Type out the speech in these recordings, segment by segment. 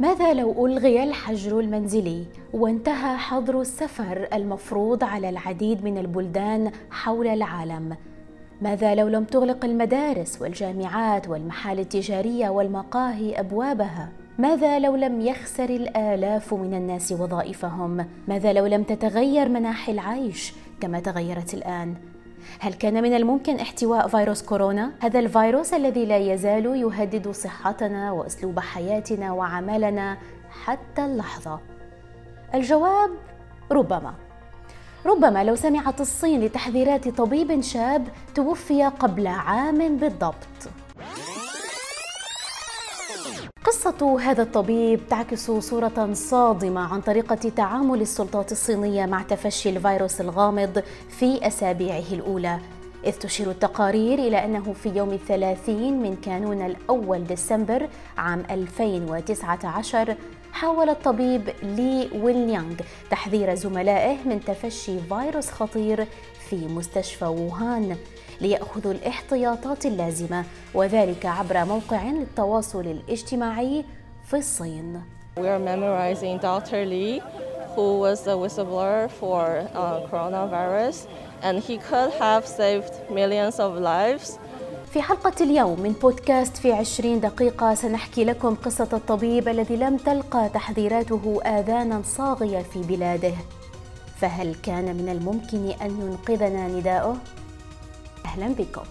ماذا لو ألغي الحجر المنزلي وانتهى حظر السفر المفروض على العديد من البلدان حول العالم؟ ماذا لو لم تغلق المدارس والجامعات والمحال التجارية والمقاهي أبوابها؟ ماذا لو لم يخسر الآلاف من الناس وظائفهم؟ ماذا لو لم تتغير مناحي العيش كما تغيرت الآن؟ هل كان من الممكن احتواء فيروس كورونا؟ هذا الفيروس الذي لا يزال يهدد صحتنا وأسلوب حياتنا وعملنا حتى اللحظة. الجواب ربما. ربما لو سمعت الصين لتحذيرات طبيب شاب توفي قبل عام بالضبط. قصة هذا الطبيب تعكس صورة صادمة عن طريقة تعامل السلطات الصينية مع تفشي الفيروس الغامض في أسابيعه الأولى. إذ تشير التقارير إلى أنه في يوم الثلاثين من كانون الأول ديسمبر عام 2019 حاول الطبيب لي ويليانغ تحذير زملائه من تفشي فيروس خطير في مستشفى ووهان. ليأخذوا الاحتياطات اللازمة وذلك عبر موقع للتواصل الاجتماعي في الصين. We are memorizing Dr. Lee, who was the whistleblower for uh, coronavirus, and he could have saved millions of lives. في حلقة اليوم من بودكاست في عشرين دقيقة سنحكي لكم قصة الطبيب الذي لم تلقى تحذيراته آذانا صاغية في بلاده فهل كان من الممكن أن ينقذنا نداؤه؟ أهلا بكم.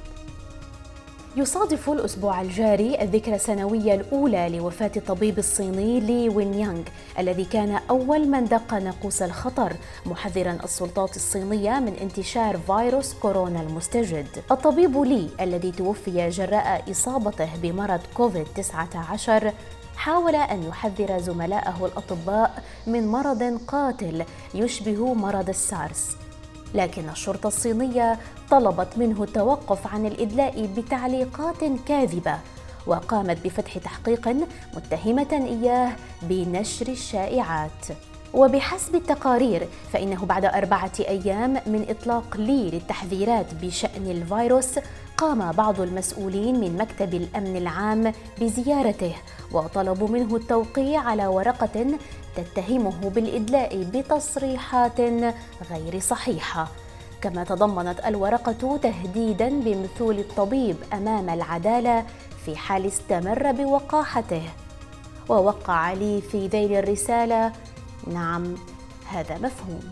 يصادف الأسبوع الجاري الذكرى السنوية الأولى لوفاة الطبيب الصيني لي وينيانغ الذي كان أول من دق ناقوس الخطر محذرا السلطات الصينية من انتشار فيروس كورونا المستجد. الطبيب لي الذي توفي جراء إصابته بمرض كوفيد 19 حاول أن يحذر زملائه الأطباء من مرض قاتل يشبه مرض السارس. لكن الشرطة الصينية طلبت منه التوقف عن الإدلاء بتعليقات كاذبة وقامت بفتح تحقيق متهمة إياه بنشر الشائعات. وبحسب التقارير فإنه بعد أربعة أيام من إطلاق لي للتحذيرات بشأن الفيروس قام بعض المسؤولين من مكتب الأمن العام بزيارته وطلبوا منه التوقيع على ورقة تتهمه بالإدلاء بتصريحات غير صحيحة. كما تضمنت الورقة تهديدا بمثول الطبيب أمام العدالة في حال استمر بوقاحته. ووقع لي في ذيل الرسالة نعم هذا مفهوم.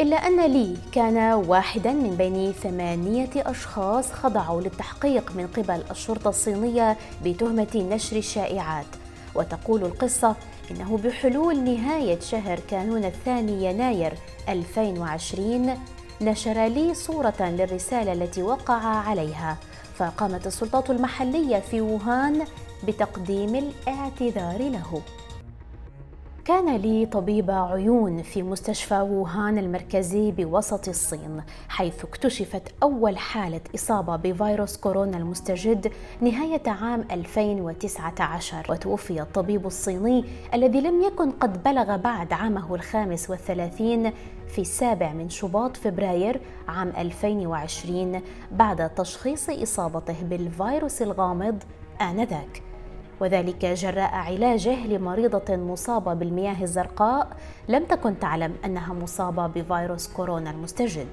إلا أن لي كان واحدا من بين ثمانية أشخاص خضعوا للتحقيق من قبل الشرطة الصينية بتهمة نشر الشائعات. وتقول القصة إنه بحلول نهاية شهر كانون الثاني يناير 2020 نشر لي صورة للرسالة التي وقع عليها. فقامت السلطات المحلية في ووهان بتقديم الاعتذار له. كان لي طبيب عيون في مستشفى ووهان المركزي بوسط الصين حيث اكتشفت أول حالة إصابة بفيروس كورونا المستجد نهاية عام 2019 وتوفي الطبيب الصيني الذي لم يكن قد بلغ بعد عامه الخامس والثلاثين في السابع من شباط فبراير عام 2020 بعد تشخيص إصابته بالفيروس الغامض آنذاك. وذلك جراء علاجه لمريضة مصابة بالمياه الزرقاء لم تكن تعلم أنها مصابة بفيروس كورونا المستجد.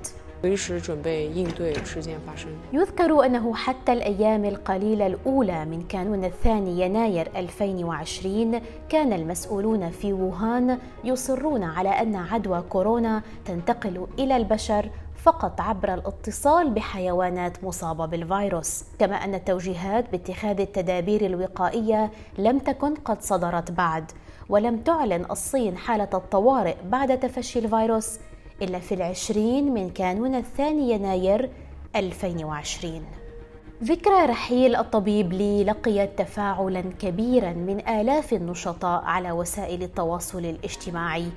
يذكر أنه حتى الأيام القليلة الأولى من كانون الثاني يناير 2020 كان المسؤولون في ووهان يصرون على أن عدوى كورونا تنتقل إلى البشر فقط عبر الاتصال بحيوانات مصابة بالفيروس. كما أن التوجيهات باتخاذ التدابير الوقائية لم تكن قد صدرت بعد ولم تعلن الصين حالة الطوارئ بعد تفشي الفيروس إلا في العشرين من كانون الثاني يناير 2020 ذكرى رحيل الطبيب لي لقيت تفاعلا كبيرا من آلاف النشطاء على وسائل التواصل الاجتماعي.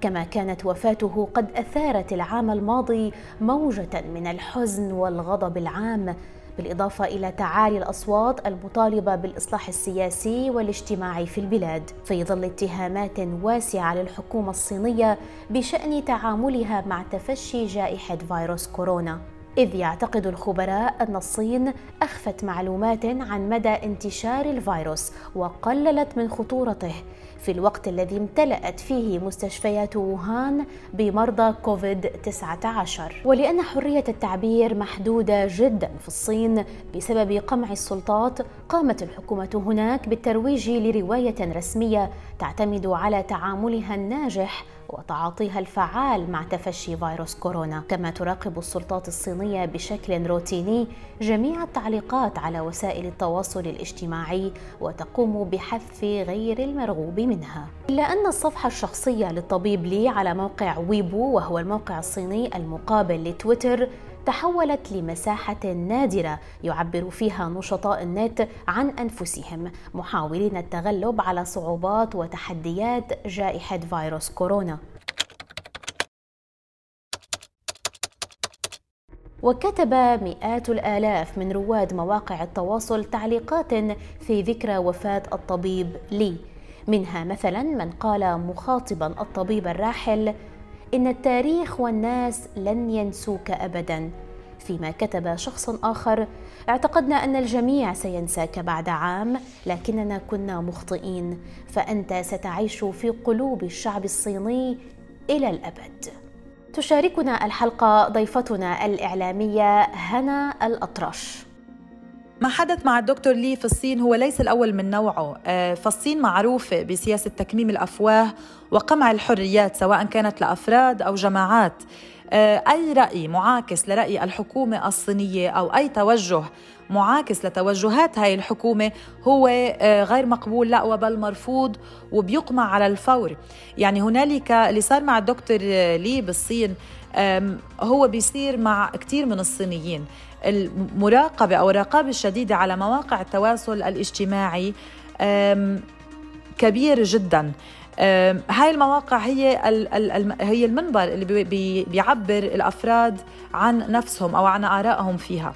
كما كانت وفاته قد أثارت العام الماضي موجة من الحزن والغضب العام بالإضافة إلى تعالي الأصوات المطالبة بالإصلاح السياسي والاجتماعي في البلاد. في ظل اتهامات واسعة للحكومة الصينية بشأن تعاملها مع تفشي جائحة فيروس كورونا. إذ يعتقد الخبراء أن الصين أخفت معلومات عن مدى انتشار الفيروس وقللت من خطورته في الوقت الذي امتلأت فيه مستشفيات ووهان بمرضى كوفيد 19 ولأن حرية التعبير محدودة جدا في الصين بسبب قمع السلطات قامت الحكومة هناك بالترويج لرواية رسمية تعتمد على تعاملها الناجح وتعاطيها الفعال مع تفشي فيروس كورونا. كما تراقب السلطات الصينية بشكل روتيني جميع التعليقات على وسائل التواصل الاجتماعي وتقوم بحذف غير المرغوب منها. إلا أن الصفحة الشخصية للطبيب لي على موقع ويبو وهو الموقع الصيني المقابل لتويتر تحولت لمساحة نادرة يعبر فيها نشطاء النت عن أنفسهم محاولين التغلب على صعوبات وتحديات جائحة فيروس كورونا. وكتب مئات الآلاف من رواد مواقع التواصل تعليقات في ذكرى وفاة الطبيب لي منها مثلا من قال مخاطبا الطبيب الراحل إن التاريخ والناس لن ينسوك ابدا. فيما كتب شخص آخر اعتقدنا أن الجميع سينساك بعد عام لكننا كنا مخطئين فأنت ستعيش في قلوب الشعب الصيني إلى الأبد. تشاركنا الحلقة ضيفتنا الإعلامية هنا الأطرش. ما حدث مع الدكتور لي في الصين هو ليس الأول من نوعه. آه، فالصين معروفة بسياسة تكميم الأفواه وقمع الحريات سواء كانت لأفراد أو جماعات. آه، أي رأي معاكس لرأي الحكومة الصينية أو أي توجه معاكس لتوجهات هاي الحكومة هو آه، غير مقبول لا وبل مرفوض وبيقمع على الفور. يعني هنالك اللي صار مع الدكتور لي بالصين هو بيصير مع كثير من الصينيين. المراقبة أو الرقابة الشديدة على مواقع التواصل الاجتماعي كبير جدا. هاي المواقع هي هي المنبر اللي بيعبر الأفراد عن نفسهم أو عن آرائهم فيها.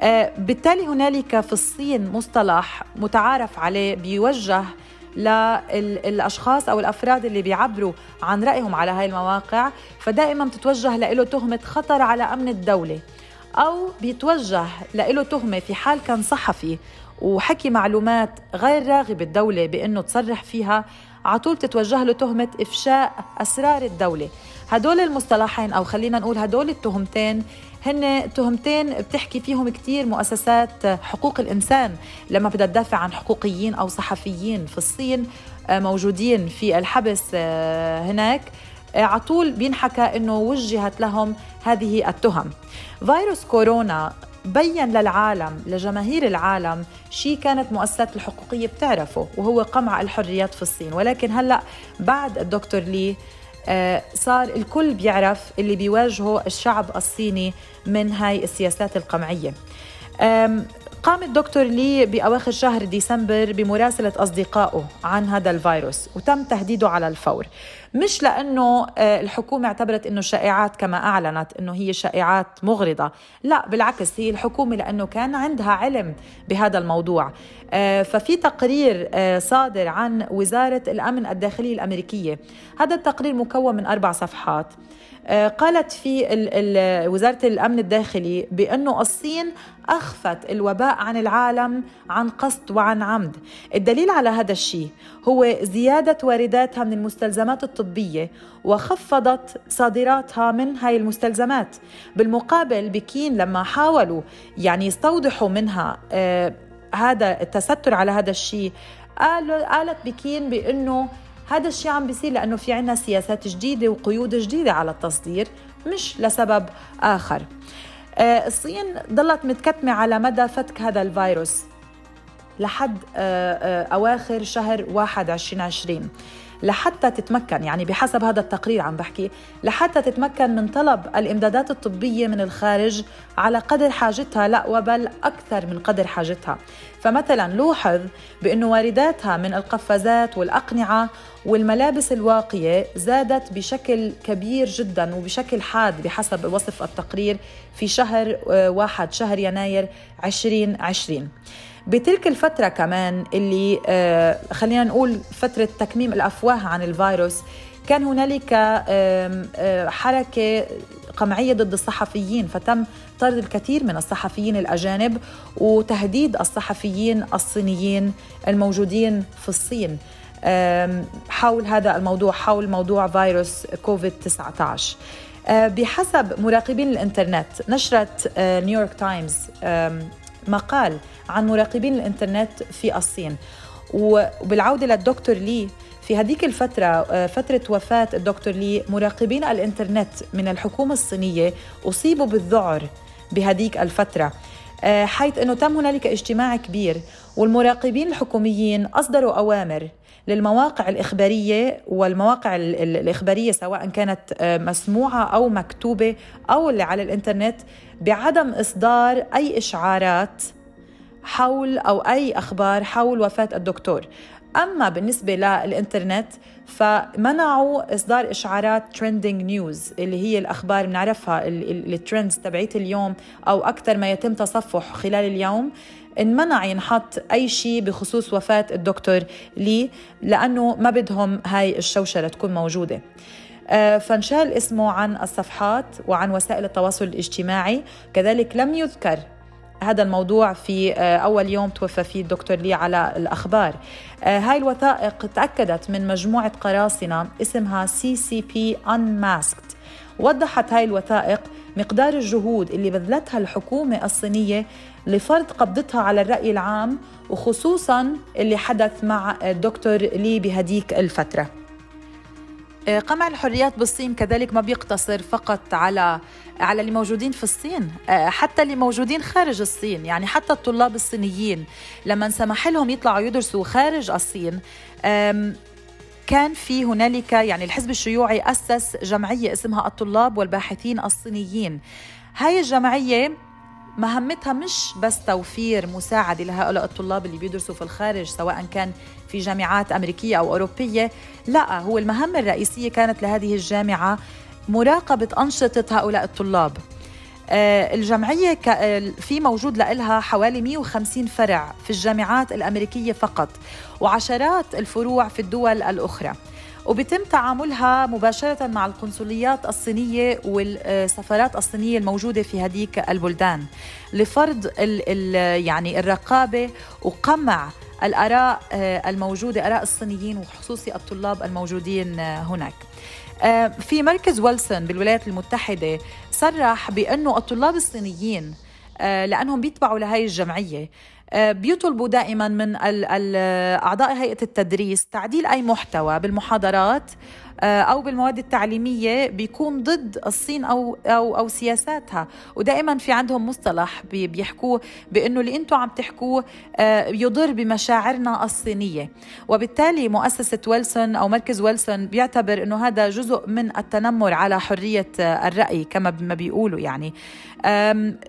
أه، بالتالي هنالك في الصين مصطلح متعارف عليه بيوجه للاشخاص أو الأفراد اللي بيعبروا عن رأيهم على هاي المواقع فدائما بتتوجه له تهمة خطر على أمن الدولة. أو بيتوجه له تهمة في حال كان صحفي وحكي معلومات غير راغب الدولة بأنه تصرح فيها على طول تتوجه له تهمة إفشاء أسرار الدولة. هدول المصطلحين أو خلينا نقول هدول التهمتين هن تهمتين بتحكي فيهم كتير مؤسسات حقوق الإنسان. لما بدها تدافع عن حقوقيين أو صحفيين في الصين آه، موجودين في الحبس آه، هناك. على طول بينحكى إنه وجهت لهم هذه التهم. فيروس كورونا بين للعالم لجماهير العالم شيء كانت مؤسسات الحقوقية بتعرفه وهو قمع الحريات في الصين. ولكن هلأ بعد الدكتور لي آه، صار الكل بيعرف اللي بيواجهه الشعب الصيني من هاي السياسات القمعية. قام الدكتور لي بأواخر شهر ديسمبر بمراسلة أصدقائه عن هذا الفيروس وتم تهديده على الفور. مش لأنه آه، الحكومة اعتبرت أنه الشائعات كما أعلنت أنه هي شائعات مغرضة. لا بالعكس هي الحكومة لأنه كان عندها علم بهذا الموضوع. آه، ففي تقرير آه، صادر عن وزارة الأمن الداخلي الأمريكية. هذا التقرير مكون من أربع صفحات. قالت في وزارة الأمن الداخلي بأنه الصين أخفت الوباء عن العالم عن قصد وعن عمد. الدليل على هذا الشيء هو زيادة وارداتها من المستلزمات الطبية وخفضت صادراتها من هاي المستلزمات. بالمقابل بكين لما حاولوا يعني يستوضحوا منها آه هذا التستر على هذا الشيء قالت بكين بأنه هذا الشيء عم بيصير لأنه في عنا سياسات جديدة وقيود جديدة على التصدير مش لسبب آخر. الصين ضلت متكتمة على مدى فتك هذا الفيروس لحد آه، آه، أواخر شهر واحد 2020 لحتى تتمكن يعني بحسب هذا التقرير عم بحكي لحتى تتمكن من طلب الإمدادات الطبية من الخارج على قدر حاجتها لا وبل أكثر من قدر حاجتها. فمثلا لوحظ بانه وارداتها من القفازات والأقنعة والملابس الواقية زادت بشكل كبير جدا وبشكل حاد بحسب وصف التقرير في شهر آه، واحد شهر يناير 2020 بتلك الفترة كمان اللي آه، خلينا نقول فترة تكميم الأفواه عن الفيروس كان هنالك آه، حركة قمعية ضد الصحفيين فتم طرد الكثير من الصحفيين الأجانب وتهديد الصحفيين الصينيين الموجودين في الصين حول هذا الموضوع حول موضوع فيروس كوفيد 19 أه، بحسب مراقبين الإنترنت نشرت نيويورك تايمز مقال عن مراقبين الإنترنت في الصين. وبالعودة للدكتور لي في هذيك الفترة أه، فترة وفاة الدكتور لي مراقبين الإنترنت من الحكومة الصينية أصيبوا بالذعر بهذيك الفترة حيث أنه تم هنالك اجتماع كبير والمراقبين الحكوميين أصدروا أوامر للمواقع الإخبارية والمواقع الإخبارية سواء كانت آه، مسموعة أو مكتوبة أو اللي على الإنترنت بعدم إصدار أي إشعارات حول أو أي أخبار حول وفاة الدكتور. أما بالنسبة للإنترنت فمنعوا إصدار إشعارات trending news اللي هي الأخبار بنعرفها ال trends تبعيت اليوم أو أكثر ما يتم تصفح خلال اليوم. انمنع ينحط أي شيء بخصوص وفاة الدكتور لي لأنه ما بدهم هاي الشوشرة تكون موجودة. آه، فانشال اسمه عن الصفحات وعن وسائل التواصل الاجتماعي. كذلك لم يذكر هذا الموضوع في آه، أول يوم توفى فيه الدكتور لي على الأخبار. آه، هاي الوثائق تأكدت من مجموعة قراصنة اسمها بي Unmasked. وضحت هاي الوثائق مقدار الجهود اللي بذلتها الحكومة الصينية لفرض قبضتها على الرأي العام وخصوصا اللي حدث مع الدكتور لي بهديك الفترة. آه، قمع الحريات بالصين كذلك ما بيقتصر فقط على على اللي موجودين في الصين آه، حتى اللي موجودين خارج الصين. يعني حتى الطلاب الصينيين لما سمح لهم يطلعوا يدرسوا خارج الصين كان في هنالك يعني الحزب الشيوعي أسس جمعية اسمها الطلاب والباحثين الصينيين. هاي الجمعية مهمتها مش بس توفير مساعدة لهؤلاء الطلاب اللي بيدرسوا في الخارج سواء كان في جامعات أمريكية أو أوروبية. لا هو المهمة الرئيسية كانت لهذه الجامعة مراقبة أنشطة هؤلاء الطلاب. الجمعية آه، في موجود لها حوالي 150 فرع في الجامعات الأمريكية فقط وعشرات الفروع في الدول الأخرى. وبيتم تعاملها مباشرة مع القنصليات الصينية والسفارات الصينية الموجودة في هذيك البلدان لفرض ال ال يعني الرقابة وقمع الآراء آه، الموجودة آراء الصينيين وخصوصي الطلاب الموجودين هناك. آه، في مركز ويلسون بالولايات المتحدة صرح بأنه الطلاب الصينيين آه، لأنهم بيتبعوا لهي الجمعية. آه، بيطلبوا دائما من أعضاء هيئة التدريس تعديل أي محتوى بالمحاضرات آه، أو بالمواد التعليمية بيكون ضد الصين أو أو أو سياساتها. ودائما في عندهم مصطلح بيحكوه بأنه اللي أنتم عم تحكوه آه، يضر بمشاعرنا الصينية. وبالتالي مؤسسة ويلسون أو مركز ويلسون بيعتبر إنه هذا جزء من التنمر على حرية الرأي كما ما بيقولوا يعني.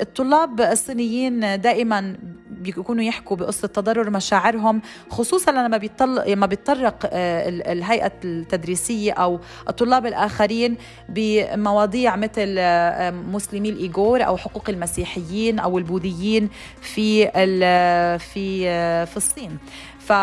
الطلاب الصينيين دائما بيكونوا يحكوا بقصة تضرر مشاعرهم خصوصا لما بيطل... لما بيتطرق آه، الهيئة التدريسية أو الطلاب الآخرين بمواضيع مثل آه، مسلمي الايغور أو حقوق المسيحيين أو البوذيين في في آه، في الصين. ف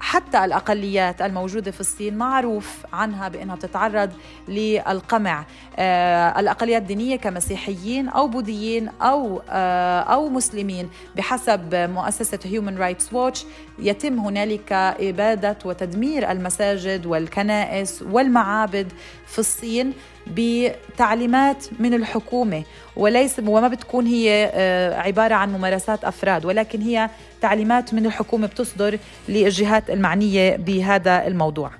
حتى الأقليات الموجودة في الصين معروف عنها بأنها بتتعرض للقمع. آه، الأقليات الدينية كمسيحيين أو بوذيين أو آه، أو مسلمين بحسب مؤسسة هيومن رايتس ووتش يتم هنالك إبادة وتدمير المساجد والكنائس والمعابد في الصين بتعليمات من الحكومة وليس وما بتكون هي آه، عبارة عن ممارسات أفراد ولكن هي تعليمات من الحكومة بتصدر للجهات المعنية بهذا الموضوع.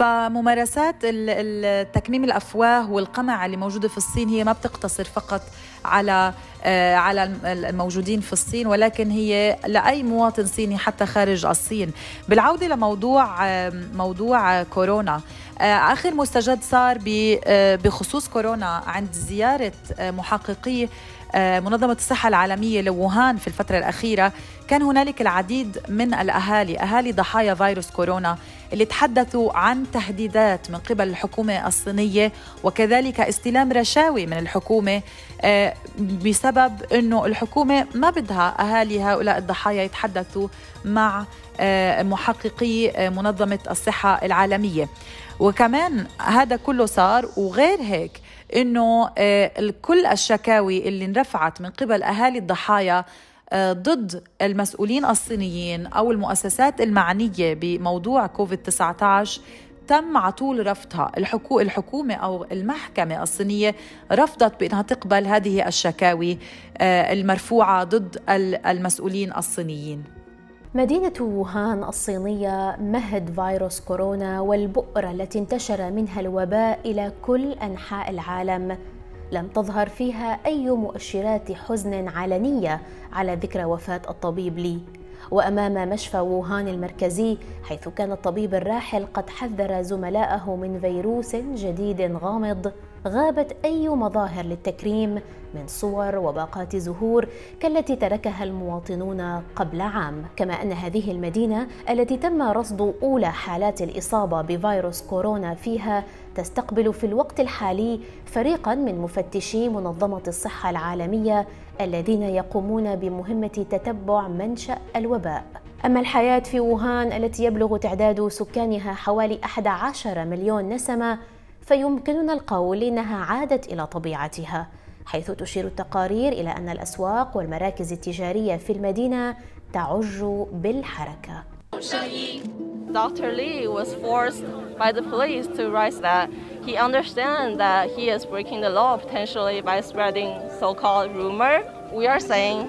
فممارسات التكميم الأفواه والقمع اللي موجودة في الصين هي ما بتقتصر فقط على آه، على الموجودين في الصين ولكن هي لأي مواطن صيني حتى خارج الصين. بالعودة لموضوع موضوع كورونا آه، آخر مستجد صار آه، بخصوص كورونا عند زيارة محققي منظمة الصحة العالمية لووهان في الفترة الأخيرة كان هنالك العديد من الأهالي أهالي ضحايا فيروس كورونا اللي تحدثوا عن تهديدات من قبل الحكومة الصينية وكذلك استلام رشاوي من الحكومة آه، بسبب أنه الحكومة ما بدها أهالي هؤلاء الضحايا يتحدثوا مع محققي منظمة الصحة العالمية. وكمان هذا كله صار وغير هيك إنه كل الشكاوي اللي انرفعت من قبل أهالي الضحايا ضد المسؤولين الصينيين أو المؤسسات المعنية بموضوع كوفيد 19 تم على طول رفضها. الحكو الحكومة أو المحكمة الصينية رفضت بأنها تقبل هذه الشكاوي آه، المرفوعة ضد المسؤولين الصينيين. مدينة ووهان الصينية مهد فيروس كورونا والبؤرة التي انتشر منها الوباء إلى كل أنحاء العالم. لم تظهر فيها أي مؤشرات حزن علنية على ذكرى وفاة الطبيب لي. وأمام مشفى ووهان المركزي حيث كان الطبيب الراحل قد حذر زملائه من فيروس جديد غامض. غابت أي مظاهر للتكريم من صور وباقات زهور كالتي تركها المواطنون قبل عام كما أن هذه المدينة التي تم رصد أولى حالات الإصابة بفيروس كورونا فيها تستقبل في الوقت الحالي فريقا من مفتشي منظمة الصحة العالمية الذين يقومون بمهمة تتبع منشأ الوباء. أما الحياة في ووهان التي يبلغ تعداد سكانها حوالي 11 مليون نسمة فيمكننا القول إنها عادت إلى طبيعتها حيث تشير التقارير إلى أن الأسواق والمراكز التجارية في المدينة تعج بالحركة Dr. Lee was forced by the police to write that he understands that he is breaking the law potentially by spreading so-called rumor. We are saying,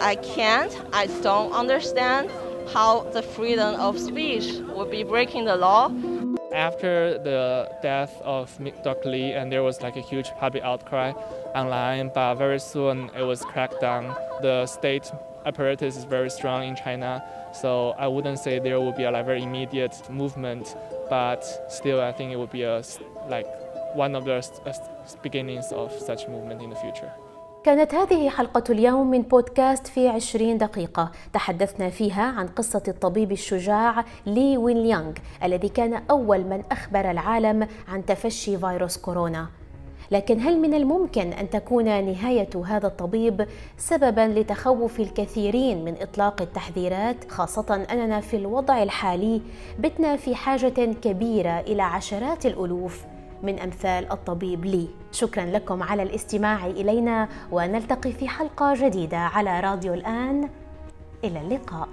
I can't, I don't understand how the freedom of speech would be breaking the law. After the death of Dr. Lee, and there was like a huge public outcry online, but very soon it was cracked down. The state apparatus is very strong in China, so I wouldn't say there will be a like, very immediate movement, but still I think it would be a like one of the beginnings of such movement in the future. كانت هذه حلقة اليوم من بودكاست في عشرين دقيقة. تحدثنا فيها عن قصة الطبيب الشجاع لي وين يانغ الذي كان أول من أخبر العالم عن تفشي فيروس كورونا. لكن هل من الممكن أن تكون نهاية هذا الطبيب سببا لتخوف الكثيرين من إطلاق التحذيرات خاصة أننا في الوضع الحالي بتنا في حاجة كبيرة إلى عشرات الألوف؟ من أمثال الطبيب لي. شكرا لكم على الاستماع إلينا ونلتقي في حلقة جديدة على راديو الآن. إلى اللقاء.